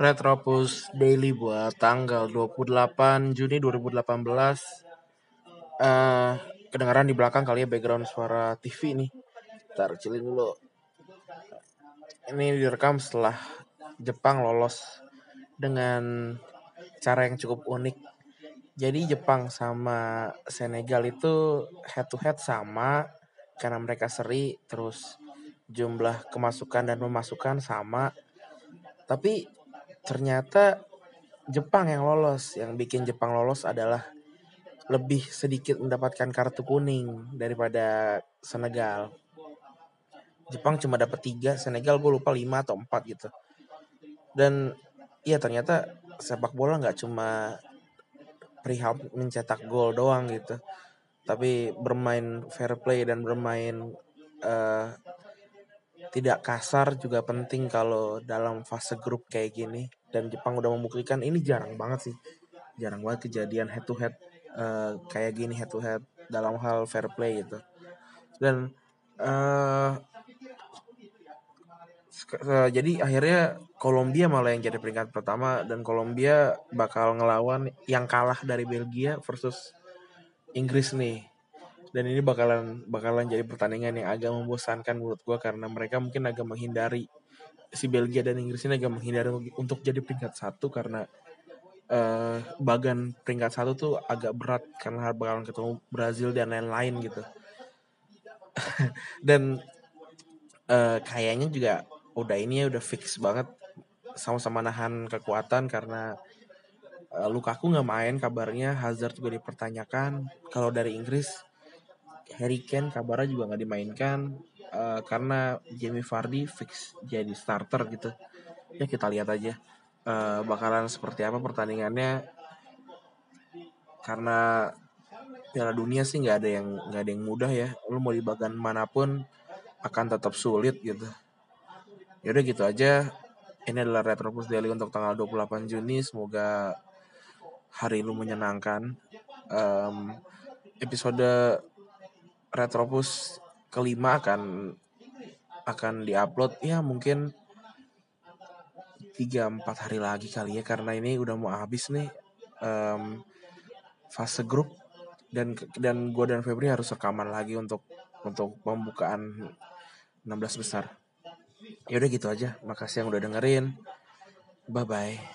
Retropus Daily buat tanggal 28 Juni 2018 uh, Kedengaran di belakang kali ya background suara TV nih. Ntar kecilin dulu. Ini direkam setelah Jepang lolos Dengan cara yang cukup unik. Jadi Jepang sama Senegal itu head to head sama Karena mereka seri Terus jumlah kemasukan dan pemasukan sama. Tapi ternyata Jepang yang lolos. Yang bikin Jepang lolos adalah lebih sedikit mendapatkan kartu kuning daripada Senegal. Jepang cuma dapat tiga, Senegal gue lupa lima atau empat gitu. Dan iya ternyata sepak bola nggak cuma perihal mencetak gol doang gitu, tapi bermain fair play dan bermain uh, tidak kasar juga penting kalau dalam fase grup kayak gini. Dan Jepang udah membuktikan ini jarang banget sih. Jarang banget kejadian head to head uh, kayak gini head to head dalam hal fair play gitu. Dan uh, jadi akhirnya Kolombia malah yang jadi peringkat pertama. Dan Kolombia bakal ngelawan yang kalah dari Belgia versus Inggris nih dan ini bakalan bakalan jadi pertandingan yang agak membosankan menurut gue karena mereka mungkin agak menghindari si Belgia dan Inggris ini agak menghindari untuk jadi peringkat satu karena uh, bagan peringkat satu tuh agak berat karena bakalan ketemu Brazil dan lain-lain gitu. Dan uh, kayaknya juga udah ini ya udah fix banget sama-sama nahan kekuatan karena uh, Lukaku nggak main kabarnya Hazard juga dipertanyakan. Kalau dari Inggris Harry Kane kabarnya juga nggak dimainkan uh, karena Jamie Vardy fix jadi starter gitu. Ya kita lihat aja uh, bakalan seperti apa pertandingannya. Karena Piala Dunia sih nggak ada yang nggak ada yang mudah ya. Lu mau di bagian mana pun akan tetap sulit gitu. Yaudah gitu aja. Ini adalah Retropus Daily untuk tanggal 28 Juni. Semoga hari lu menyenangkan. Um, episode Retropus kelima akan akan diupload ya mungkin tiga empat hari lagi kali ya karena ini udah mau habis nih um, fase grup dan dan gue dan Febri harus rekaman lagi untuk untuk pembukaan 16 besar. Ya udah gitu aja. Makasih yang udah dengerin. Bye bye.